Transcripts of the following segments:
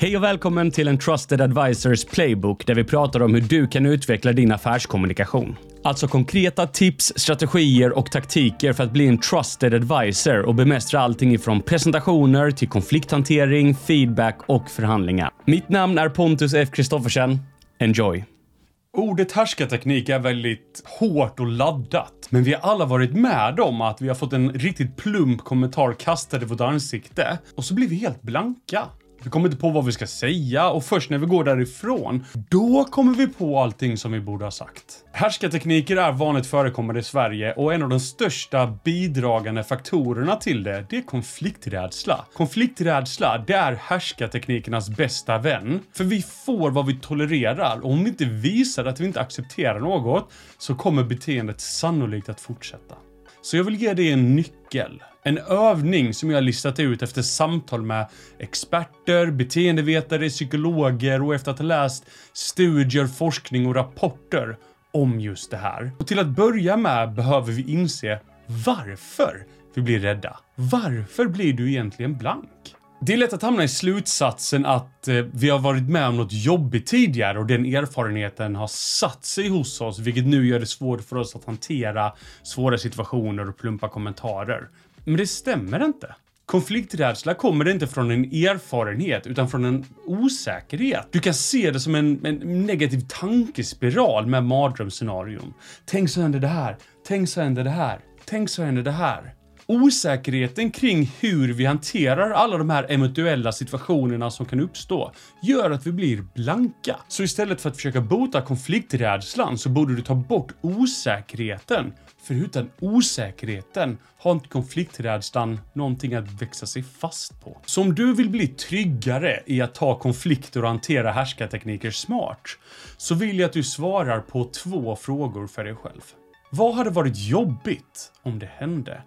Hej och välkommen till en Trusted Advisors Playbook där vi pratar om hur du kan utveckla din affärskommunikation. Alltså konkreta tips, strategier och taktiker för att bli en trusted advisor och bemästra allting ifrån presentationer till konflikthantering, feedback och förhandlingar. Mitt namn är Pontus F. Kristoffersen. Enjoy! Ordet härskarteknik är väldigt hårt och laddat, men vi har alla varit med om att vi har fått en riktigt plump kommentar kastad i vårt ansikte och så blir vi helt blanka. Vi kommer inte på vad vi ska säga och först när vi går därifrån, då kommer vi på allting som vi borde ha sagt. Härskartekniker är vanligt förekommande i Sverige och en av de största bidragande faktorerna till det, det är konflikträdsla. Konflikträdsla, det är härskarteknikernas bästa vän. För vi får vad vi tolererar och om vi inte visar att vi inte accepterar något så kommer beteendet sannolikt att fortsätta. Så jag vill ge dig en nyckel. En övning som jag har listat ut efter samtal med experter, beteendevetare, psykologer och efter att ha läst studier, forskning och rapporter om just det här. Och till att börja med behöver vi inse varför vi blir rädda. Varför blir du egentligen blank? Det är lätt att hamna i slutsatsen att eh, vi har varit med om något jobbigt tidigare och den erfarenheten har satt sig hos oss, vilket nu gör det svårt för oss att hantera svåra situationer och plumpa kommentarer. Men det stämmer inte. Konflikträdsla kommer inte från en erfarenhet utan från en osäkerhet. Du kan se det som en, en negativ tankespiral med mardrömsscenarion. Tänk så händer det här. Tänk så händer det här. Tänk så händer det här. Osäkerheten kring hur vi hanterar alla de här eventuella situationerna som kan uppstå gör att vi blir blanka. Så istället för att försöka bota konflikträdslan så borde du ta bort osäkerheten. För utan osäkerheten har inte konflikträdslan någonting att växa sig fast på. Så om du vill bli tryggare i att ta konflikter och hantera härskartekniker smart så vill jag att du svarar på två frågor för dig själv. Vad hade varit jobbigt om det hände?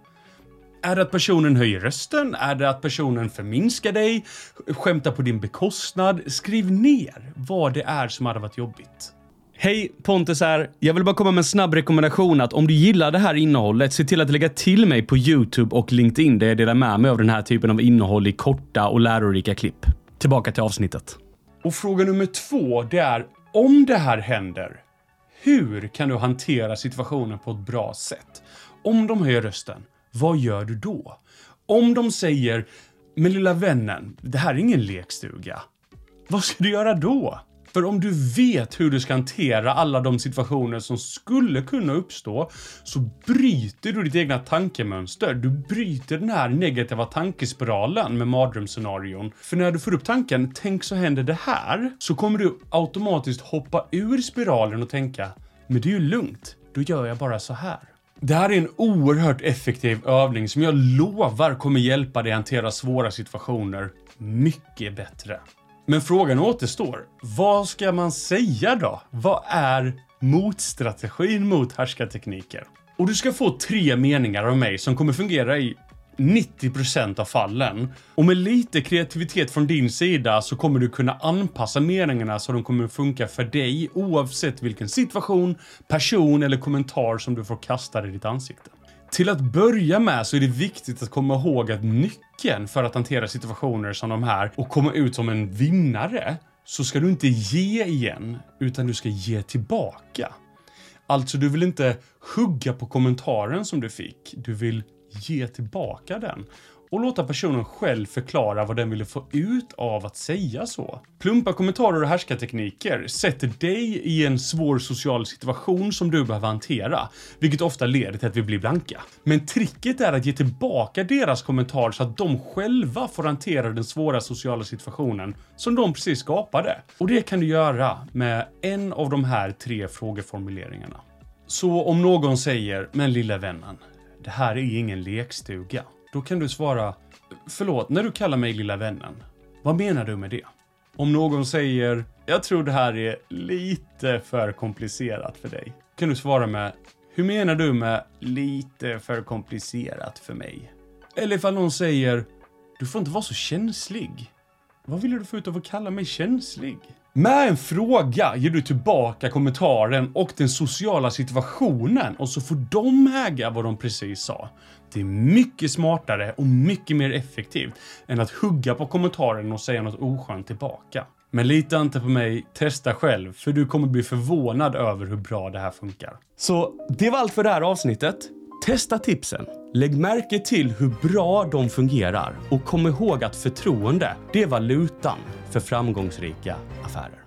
Är det att personen höjer rösten? Är det att personen förminskar dig? Skämtar på din bekostnad? Skriv ner vad det är som hade varit jobbigt. Hej, Pontus här. Jag vill bara komma med en snabb rekommendation att om du gillar det här innehållet, se till att lägga till mig på YouTube och LinkedIn där jag delar med mig av den här typen av innehåll i korta och lärorika klipp. Tillbaka till avsnittet. Och fråga nummer två, det är om det här händer, hur kan du hantera situationen på ett bra sätt? Om de höjer rösten, vad gör du då? Om de säger “Men lilla vännen, det här är ingen lekstuga”. Vad ska du göra då? För om du vet hur du ska hantera alla de situationer som skulle kunna uppstå så bryter du ditt egna tankemönster. Du bryter den här negativa tankespiralen med mardrömsscenarion. För när du får upp tanken “tänk så händer det här” så kommer du automatiskt hoppa ur spiralen och tänka “men det är ju lugnt, då gör jag bara så här”. Det här är en oerhört effektiv övning som jag lovar kommer hjälpa dig hantera svåra situationer mycket bättre. Men frågan återstår. Vad ska man säga då? Vad är motstrategin mot härskartekniker? Och du ska få tre meningar av mig som kommer fungera i 90% av fallen. Och med lite kreativitet från din sida så kommer du kunna anpassa meningarna så de kommer funka för dig oavsett vilken situation, person eller kommentar som du får kasta i ditt ansikte. Till att börja med så är det viktigt att komma ihåg att nyckeln för att hantera situationer som de här och komma ut som en vinnare så ska du inte ge igen, utan du ska ge tillbaka. Alltså, du vill inte hugga på kommentaren som du fick. Du vill ge tillbaka den och låta personen själv förklara vad den ville få ut av att säga så. Plumpa kommentarer och härskartekniker sätter dig i en svår social situation som du behöver hantera, vilket ofta leder till att vi blir blanka. Men tricket är att ge tillbaka deras kommentar så att de själva får hantera den svåra sociala situationen som de precis skapade. Och det kan du göra med en av de här tre frågeformuleringarna. Så om någon säger, men lilla vännen, det här är ingen lekstuga. Då kan du svara, förlåt, när du kallar mig lilla vännen, vad menar du med det? Om någon säger, jag tror det här är lite för komplicerat för dig, kan du svara med, hur menar du med lite för komplicerat för mig? Eller ifall någon säger, du får inte vara så känslig. Vad vill du få ut av att kalla mig känslig? Med en fråga ger du tillbaka kommentaren och den sociala situationen och så får de äga vad de precis sa. Det är mycket smartare och mycket mer effektivt än att hugga på kommentaren och säga något oskönt tillbaka. Men lita inte på mig, testa själv, för du kommer bli förvånad över hur bra det här funkar. Så det var allt för det här avsnittet. Testa tipsen. Lägg märke till hur bra de fungerar och kom ihåg att förtroende, det är valutan för framgångsrika affärer.